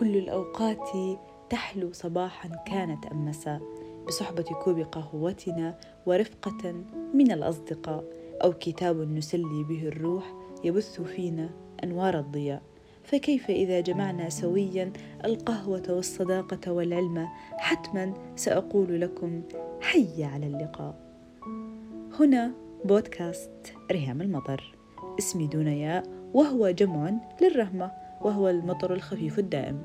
كل الأوقات تحلو صباحا كانت أم مساء بصحبة كوب قهوتنا ورفقة من الأصدقاء أو كتاب نسلي به الروح يبث فينا أنوار الضياء. فكيف إذا جمعنا سويا القهوة والصداقة والعلم؟ حتما سأقول لكم حي على اللقاء. هنا بودكاست ريهام المطر. اسمي دنيا وهو جمع للرهمة وهو المطر الخفيف الدائم.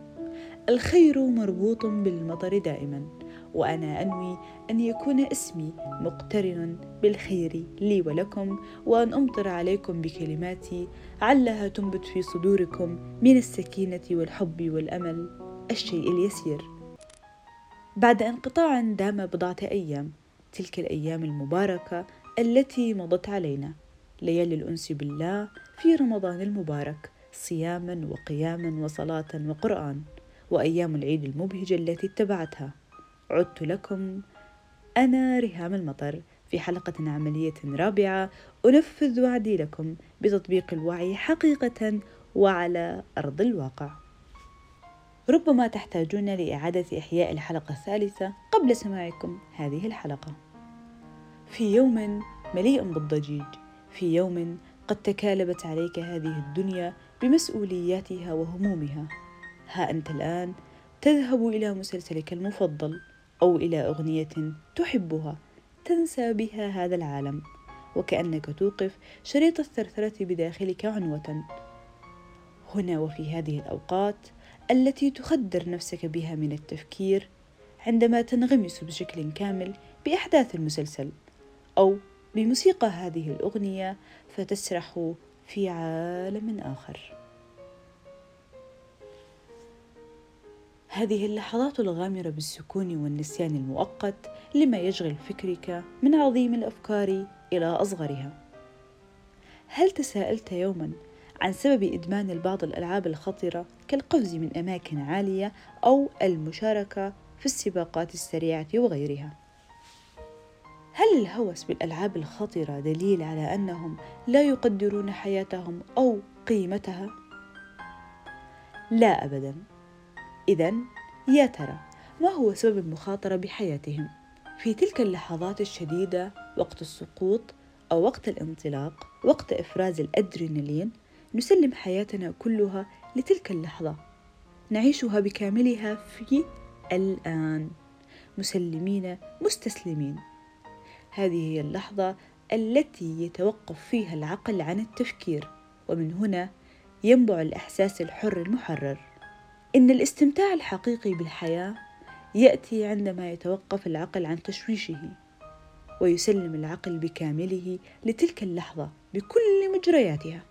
الخير مربوط بالمطر دائما وأنا أنوي أن يكون اسمي مقترنا بالخير لي ولكم وأن أمطر عليكم بكلماتي علها تنبت في صدوركم من السكينة والحب والأمل الشيء اليسير. بعد انقطاع دام بضعة أيام تلك الأيام المباركة التي مضت علينا ليالي الأنس بالله في رمضان المبارك. صياما وقياما وصلاة وقرآن وأيام العيد المبهجه التي اتبعتها عدت لكم أنا ريهام المطر في حلقة عملية رابعة أنفذ وعدي لكم بتطبيق الوعي حقيقة وعلى أرض الواقع. ربما تحتاجون لإعادة إحياء الحلقة الثالثة قبل سماعكم هذه الحلقة. في يوم مليء بالضجيج، في يوم قد تكالبت عليك هذه الدنيا بمسؤولياتها وهمومها. ها أنت الآن تذهب إلى مسلسلك المفضل أو إلى أغنية تحبها تنسى بها هذا العالم وكأنك توقف شريط الثرثرة بداخلك عنوة هنا وفي هذه الأوقات التي تخدر نفسك بها من التفكير عندما تنغمس بشكل كامل بأحداث المسلسل أو بموسيقى هذه الأغنية فتسرح في عالم آخر هذه اللحظات الغامرة بالسكون والنسيان المؤقت لما يشغل فكرك من عظيم الأفكار إلى أصغرها. هل تساءلت يوما عن سبب إدمان البعض الألعاب الخطرة كالقفز من أماكن عالية أو المشاركة في السباقات السريعة وغيرها؟ هل الهوس بالألعاب الخطرة دليل على أنهم لا يقدرون حياتهم أو قيمتها؟ لا أبداً إذا يا ترى ما هو سبب المخاطرة بحياتهم؟ في تلك اللحظات الشديدة وقت السقوط أو وقت الانطلاق وقت إفراز الأدرينالين نسلم حياتنا كلها لتلك اللحظة نعيشها بكاملها في الآن مسلمين مستسلمين هذه هي اللحظة التي يتوقف فيها العقل عن التفكير ومن هنا ينبع الإحساس الحر المحرر. إن الاستمتاع الحقيقي بالحياة يأتي عندما يتوقف العقل عن تشويشه ويسلم العقل بكامله لتلك اللحظة بكل مجرياتها.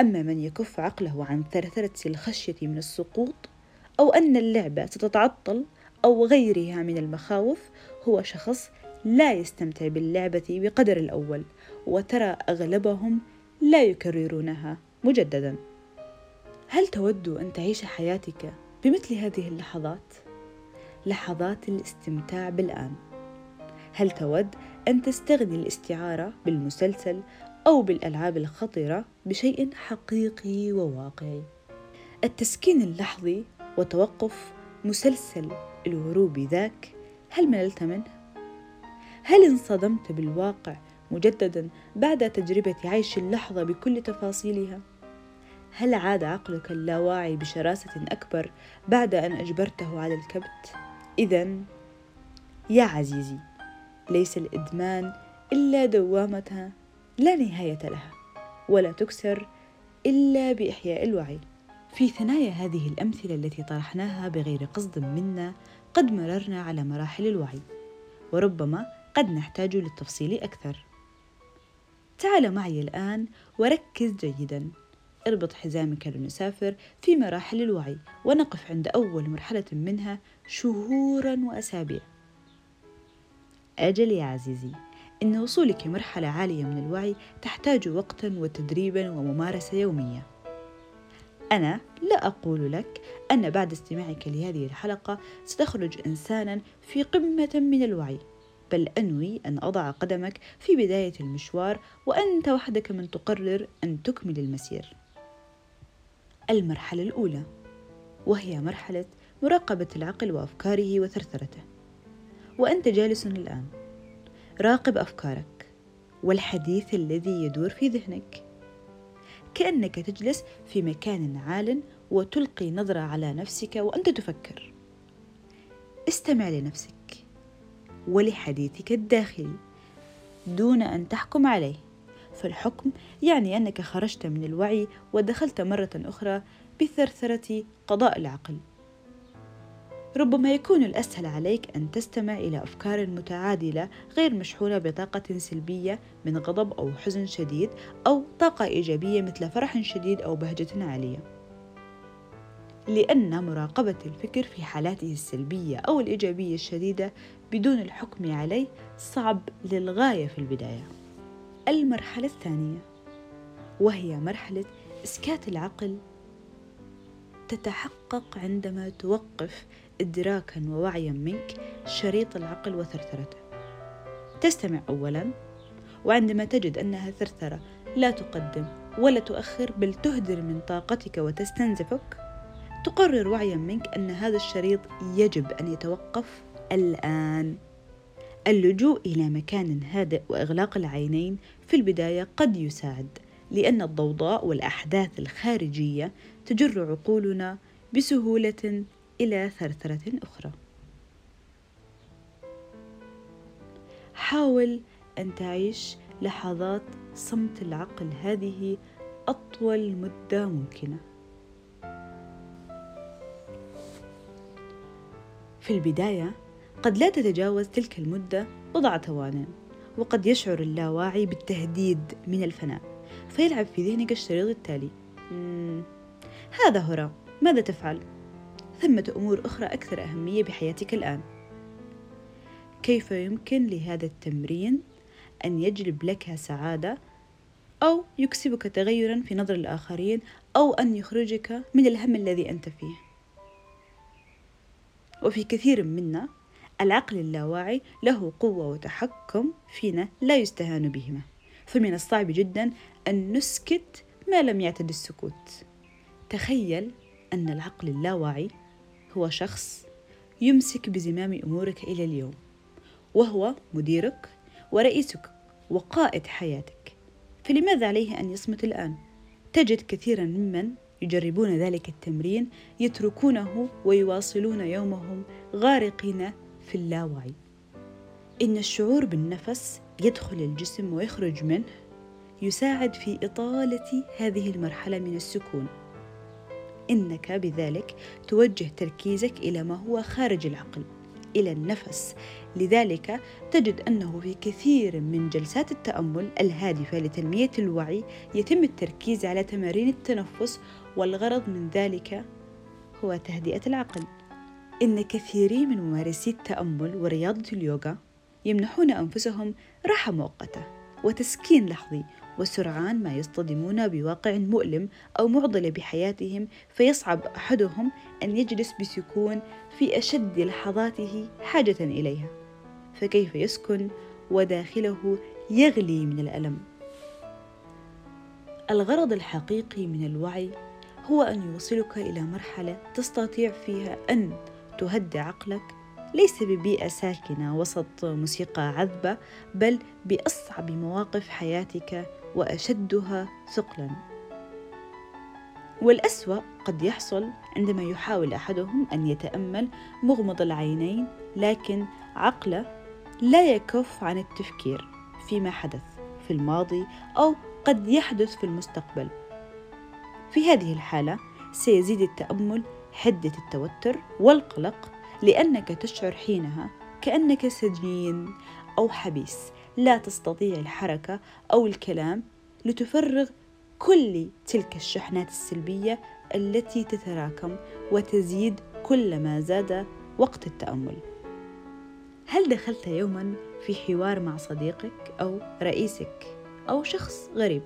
أما من يكف عقله عن ثرثرة الخشية من السقوط أو أن اللعبة ستتعطل أو غيرها من المخاوف هو شخص لا يستمتع باللعبة بقدر الأول وترى أغلبهم لا يكررونها مجددا. هل تود أن تعيش حياتك بمثل هذه اللحظات؟ لحظات الاستمتاع بالآن. هل تود أن تستغني الاستعارة بالمسلسل أو بالألعاب الخطره بشيء حقيقي وواقعي؟ التسكين اللحظي وتوقف مسلسل الهروب ذاك هل مللت منه؟ هل انصدمت بالواقع مجددا بعد تجربة عيش اللحظة بكل تفاصيلها؟ هل عاد عقلك اللاواعي بشراسة أكبر بعد أن أجبرته على الكبت؟ إذا يا عزيزي ليس الإدمان إلا دوامة لا نهاية لها ولا تكسر إلا بإحياء الوعي. في ثنايا هذه الأمثلة التي طرحناها بغير قصد منا قد مررنا على مراحل الوعي وربما قد نحتاج للتفصيل أكثر. تعال معي الآن وركز جيداً. اربط حزامك لنسافر في مراحل الوعي ونقف عند أول مرحلة منها شهورا وأسابيع. أجل يا عزيزي إن وصولك مرحلة عالية من الوعي تحتاج وقتا وتدريبا وممارسة يومية. أنا لا أقول لك أن بعد استماعك لهذه الحلقة ستخرج إنسانا في قمة من الوعي بل أنوي أن أضع قدمك في بداية المشوار وأنت وحدك من تقرر أن تكمل المسير. المرحلة الأولى وهي مرحلة مراقبة العقل وأفكاره وثرثرته. وأنت جالس الآن. راقب أفكارك والحديث الذي يدور في ذهنك. كأنك تجلس في مكان عال وتلقي نظرة على نفسك وأنت تفكر. استمع لنفسك ولحديثك الداخلي دون أن تحكم عليه. فالحكم يعني أنك خرجت من الوعي ودخلت مرة أخرى بثرثرة قضاء العقل. ربما يكون الأسهل عليك أن تستمع إلى أفكار متعادلة غير مشحونة بطاقة سلبية من غضب أو حزن شديد أو طاقة إيجابية مثل فرح شديد أو بهجة عالية. لأن مراقبة الفكر في حالاته السلبية أو الإيجابية الشديدة بدون الحكم عليه صعب للغاية في البداية. المرحلة الثانية وهي مرحلة إسكات العقل تتحقق عندما توقف إدراكا ووعيا منك شريط العقل وثرثرته. تستمع أولا وعندما تجد أنها ثرثرة لا تقدم ولا تؤخر بل تهدر من طاقتك وتستنزفك تقرر وعيا منك أن هذا الشريط يجب أن يتوقف الآن. اللجوء إلى مكان هادئ وإغلاق العينين في البداية قد يساعد. لأن الضوضاء والأحداث الخارجية تجر عقولنا بسهولة إلى ثرثرة أخرى. حاول أن تعيش لحظات صمت العقل هذه أطول مدة ممكنة. في البداية قد لا تتجاوز تلك المدة بضع ثوان وقد يشعر اللاواعي بالتهديد من الفناء فيلعب في ذهنك الشريط التالي. هذا هراء ماذا تفعل؟ ثمة أمور أخرى أكثر أهمية بحياتك الآن. كيف يمكن لهذا التمرين أن يجلب لك سعادة أو يكسبك تغيرا في نظر الآخرين أو أن يخرجك من الهم الذي أنت فيه؟ وفي كثير منا العقل اللاواعي له قوة وتحكم فينا لا يستهان بهما. فمن الصعب جدا أن نسكت ما لم يعتد السكوت. تخيل أن العقل اللاواعي هو شخص يمسك بزمام أمورك إلى اليوم وهو مديرك ورئيسك وقائد حياتك. فلماذا عليه أن يصمت الآن؟ تجد كثيرا ممن يجربون ذلك التمرين يتركونه ويواصلون يومهم غارقين في اللاوعي. إن الشعور بالنفس يدخل الجسم ويخرج منه يساعد في إطالة هذه المرحلة من السكون. إنك بذلك توجه تركيزك إلى ما هو خارج العقل إلى النفس. لذلك تجد أنه في كثير من جلسات التأمل الهادفة لتنمية الوعي يتم التركيز على تمارين التنفس والغرض من ذلك هو تهدئة العقل. إن كثيرين من ممارسي التأمل ورياضة اليوغا يمنحون أنفسهم راحة مؤقتة وتسكين لحظي وسرعان ما يصطدمون بواقع مؤلم أو معضلة بحياتهم فيصعب أحدهم أن يجلس بسكون في أشد لحظاته حاجة إليها. فكيف يسكن وداخله يغلي من الألم؟ الغرض الحقيقي من الوعي هو أن يوصلك إلى مرحلة تستطيع فيها أن تهدي عقلك ليس ببيئة ساكنة وسط موسيقى عذبة بل بأصعب مواقف حياتك وأشدها ثقلا. والأسوأ قد يحصل عندما يحاول أحدهم أن يتأمل مغمض العينين لكن عقله لا يكف عن التفكير فيما حدث في الماضي أو قد يحدث في المستقبل. في هذه الحالة سيزيد التأمل حدة التوتر والقلق لأنك تشعر حينها كأنك سجين أو حبيس لا تستطيع الحركة أو الكلام لتفرغ كل تلك الشحنات السلبية التي تتراكم وتزيد كلما زاد وقت التأمل. هل دخلت يوما في حوار مع صديقك أو رئيسك أو شخص غريب؟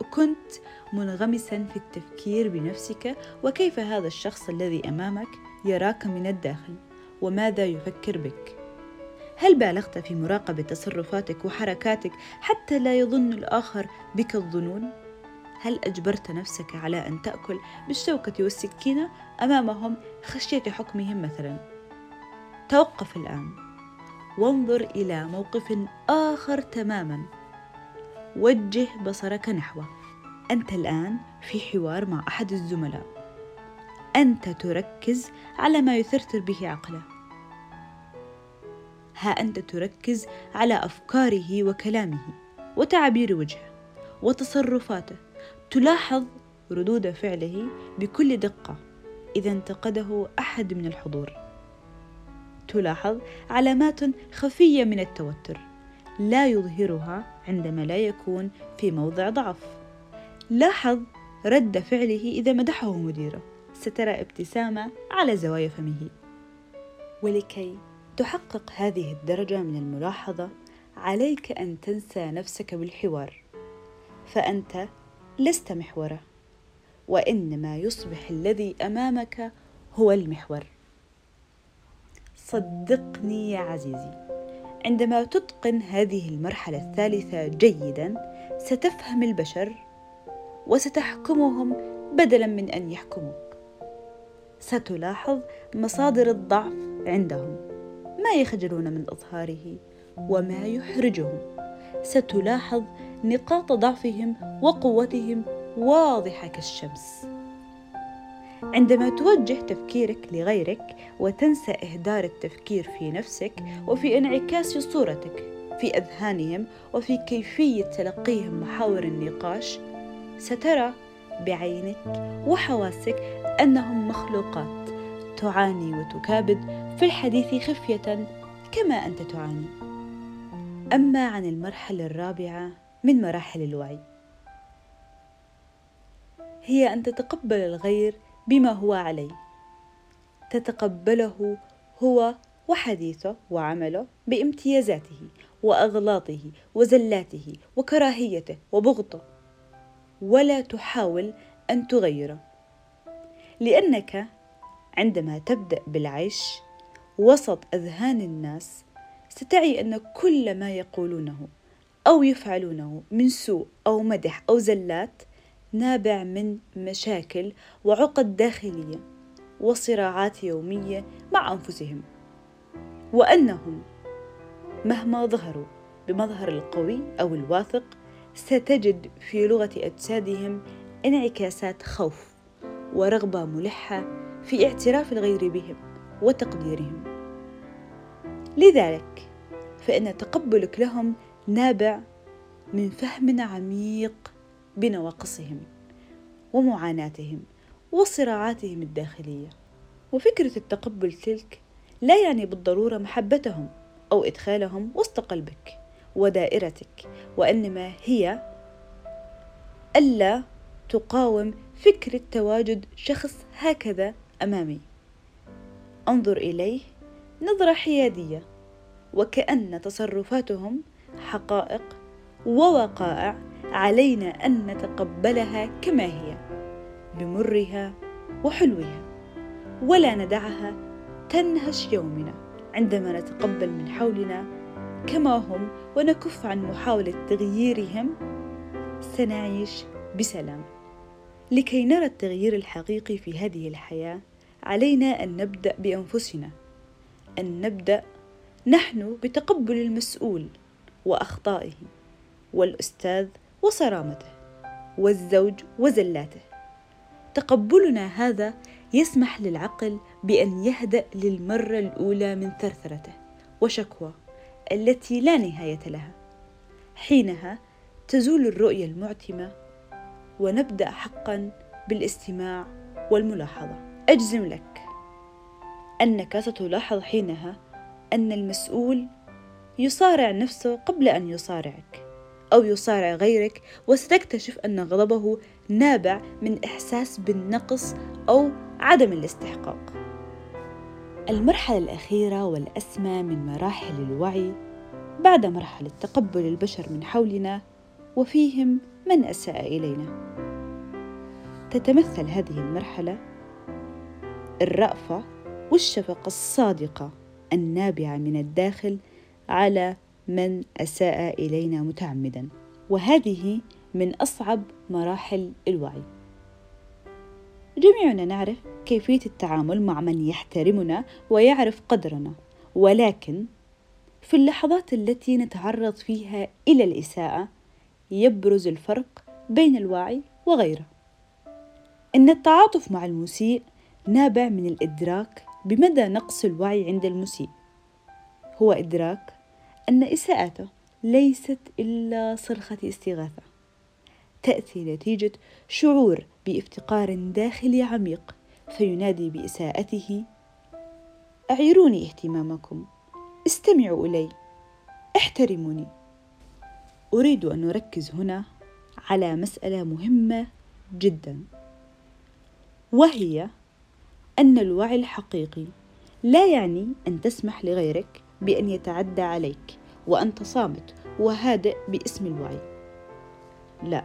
وكنت منغمسا في التفكير بنفسك وكيف هذا الشخص الذي أمامك يراك من الداخل وماذا يفكر بك؟ هل بالغت في مراقبة تصرفاتك وحركاتك حتى لا يظن الآخر بك الظنون؟ هل أجبرت نفسك على أن تأكل بالشوكة والسكينة أمامهم خشية حكمهم مثلا؟ توقف الآن. وانظر إلى موقف آخر تماما. وجه بصرك نحوه. أنت الآن في حوار مع أحد الزملاء. أنت تركز على ما يثرثر به عقله. ها أنت تركز على أفكاره وكلامه وتعابير وجهه وتصرفاته. تلاحظ ردود فعله بكل دقة إذا انتقده أحد من الحضور. تلاحظ علامات خفية من التوتر لا يظهرها عندما لا يكون في موضع ضعف. لاحظ رد فعله إذا مدحه مديره. سترى ابتسامة على زوايا فمه. ولكي تحقق هذه الدرجة من الملاحظة عليك أن تنسى نفسك بالحوار. فأنت لست محورة وإنما يصبح الذي أمامك هو المحور. صدقني يا عزيزي عندما تتقن هذه المرحلة الثالثة جيدا ستفهم البشر وستحكمهم بدلا من أن يحكموك ستلاحظ مصادر الضعف عندهم ما يخجلون من إظهاره وما يحرجهم. ستلاحظ نقاط ضعفهم وقوتهم واضحة كالشمس. عندما توجه تفكيرك لغيرك وتنسى إهدار التفكير في نفسك وفي انعكاس صورتك في أذهانهم وفي كيفية تلقيهم محاور النقاش سترى بعينك وحواسك أنهم مخلوقات. تعاني وتكابد في الحديث خفية كما أنت تعاني. أما عن المرحلة الرابعة من مراحل الوعي. هي أن تتقبل الغير بما هو عليه. تتقبله هو وحديثه وعمله بامتيازاته وأغلاطه وزلاته وكراهيته وبغضه. ولا تحاول أن تغيره. لأنك عندما تبدأ بالعيش وسط أذهان الناس ستعي أن كل ما يقولونه أو يفعلونه من سوء أو مدح أو زلات نابع من مشاكل وعقد داخلية وصراعات يومية مع أنفسهم. وأنهم مهما ظهروا بمظهر القوي أو الواثق ستجد في لغة أجسادهم انعكاسات خوف ورغبة ملحة في اعتراف الغير بهم وتقديرهم. لذلك فإن تقبلك لهم نابع من فهم عميق بنواقصهم ومعاناتهم وصراعاتهم الداخلية. وفكرة التقبل تلك لا يعني بالضرورة محبتهم أو إدخالهم وسط قلبك ودائرتك وإنما هي ألا تقاوم فكره تواجد شخص هكذا أمامي. انظر إليه نظرة حيادية وكأن تصرفاتهم حقائق ووقائع علينا أن نتقبلها كما هي بمرها وحلوها ولا ندعها تنهش يومنا. عندما نتقبل من حولنا كما هم ونكف عن محاولة تغييرهم سنعيش بسلام. لكي نرى التغيير الحقيقي في هذه الحياة علينا أن نبدأ بأنفسنا. أن نبدأ نحن بتقبل المسؤول وأخطائه والأستاذ وصرامته والزوج وزلاته. تقبلنا هذا يسمح للعقل بأن يهدأ للمرة الأولى من ثرثرته وشكوى التي لا نهاية لها. حينها تزول الرؤية المعتمة ونبدأ حقا بالاستماع والملاحظة أجزم لك أنك ستلاحظ حينها أن المسؤول يصارع نفسه قبل أن يصارعك أو يصارع غيرك وستكتشف أن غضبه نابع من إحساس بالنقص أو عدم الاستحقاق. المرحلة الأخيرة والأسمى من مراحل الوعي بعد مرحلة تقبل البشر من حولنا وفيهم من أساء إلينا. تتمثل هذه المرحلة الرأفة والشفقة الصادقة النابعة من الداخل على من أساء إلينا متعمدا. وهذه من أصعب مراحل الوعي. جميعنا نعرف كيفية التعامل مع من يحترمنا ويعرف قدرنا. ولكن في اللحظات التي نتعرض فيها إلى الإساءة يبرز الفرق بين الواعي وغيره. إن التعاطف مع المسيء نابع من الإدراك بمدى نقص الوعي عند المسيء. هو إدراك أن إساءته ليست إلا صرخة استغاثة تأتي نتيجة شعور بافتقار داخلي عميق فينادي بإساءته أعيروني اهتمامكم استمعوا إلي احترموني. أريد أن نركز هنا على مسألة مهمة جدا وهي أن الوعي الحقيقي لا يعني أن تسمح لغيرك بأن يتعدى عليك وأنت صامت وهادئ باسم الوعي. لا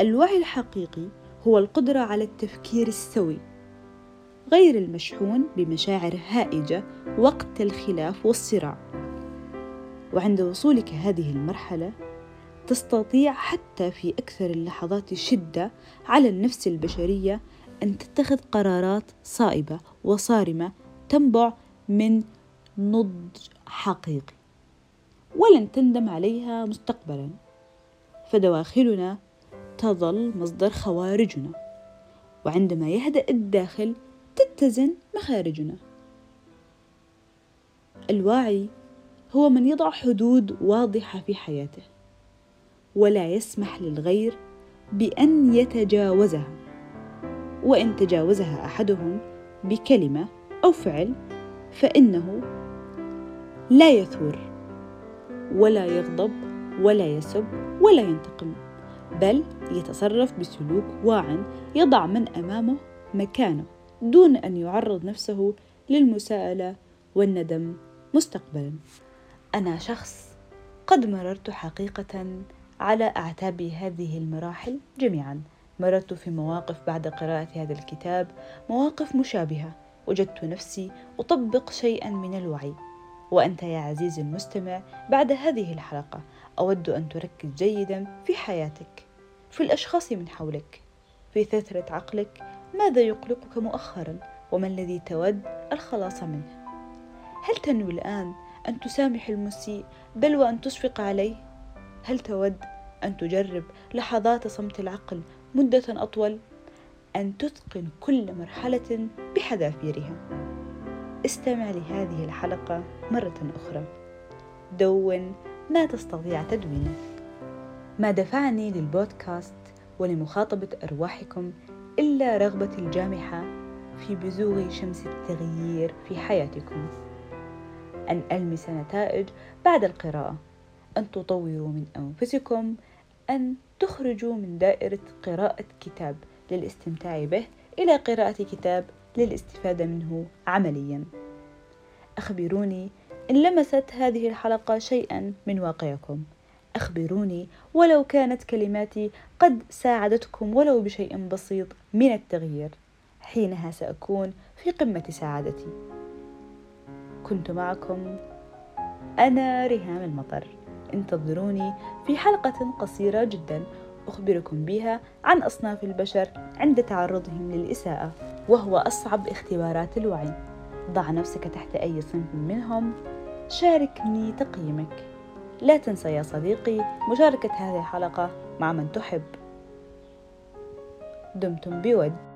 الوعي الحقيقي هو القدرة على التفكير السوي غير المشحون بمشاعر هائجة وقت الخلاف والصراع. وعند وصولك هذه المرحلة تستطيع حتى في أكثر اللحظات شدة على النفس البشرية أن تتخذ قرارات صائبة وصارمة تنبع من نضج حقيقي. ولن تندم عليها مستقبلا. فدواخلنا تظل مصدر خوارجنا. وعندما يهدأ الداخل تتزن مخارجنا. الواعي هو من يضع حدود واضحة في حياته ولا يسمح للغير بأن يتجاوزها وإن تجاوزها أحدهم بكلمة أو فعل فإنه لا يثور ولا يغضب ولا يسب ولا ينتقم بل يتصرف بسلوك واع يضع من أمامه مكانه دون أن يعرض نفسه للمساءلة والندم مستقبلا. أنا شخص قد مررت حقيقة على أعتاب هذه المراحل جميعا. مررت في مواقف بعد قراءة هذا الكتاب مواقف مشابهة. وجدت نفسي أطبق شيئا من الوعي. وأنت يا عزيزي المستمع بعد هذه الحلقة أود أن تركز جيدا في حياتك في الأشخاص من حولك في ثثرة عقلك ماذا يقلقك مؤخرا وما الذي تود الخلاص منه؟ هل تنوي الآن أن تسامح المسيء بل وأن تشفق عليه. هل تود أن تجرب لحظات صمت العقل مدة أطول؟ أن تتقن كل مرحلة بحذافيرها. استمع لهذه الحلقة مرة أخرى. دون ما تستطيع تدوينه. ما دفعني للبودكاست ولمخاطبة أرواحكم إلا رغبتي الجامحة في بزوغ شمس التغيير في حياتكم. أن ألمس نتائج بعد القراءة. أن تطوروا من أنفسكم. أن تخرجوا من دائرة قراءة كتاب للاستمتاع به إلى قراءة كتاب للاستفادة منه عمليا. أخبروني إن لمست هذه الحلقة شيئا من واقعكم. أخبروني ولو كانت كلماتي قد ساعدتكم ولو بشيء بسيط من التغيير. حينها سأكون في قمة سعادتي. كنت معكم. أنا ريهام المطر. انتظروني في حلقة قصيرة جدا أخبركم بها عن أصناف البشر عند تعرضهم للإساءة وهو أصعب اختبارات الوعي. ضع نفسك تحت أي صنف منهم. شاركني تقييمك. لا تنسى يا صديقي مشاركة هذه الحلقة مع من تحب. دمتم بود.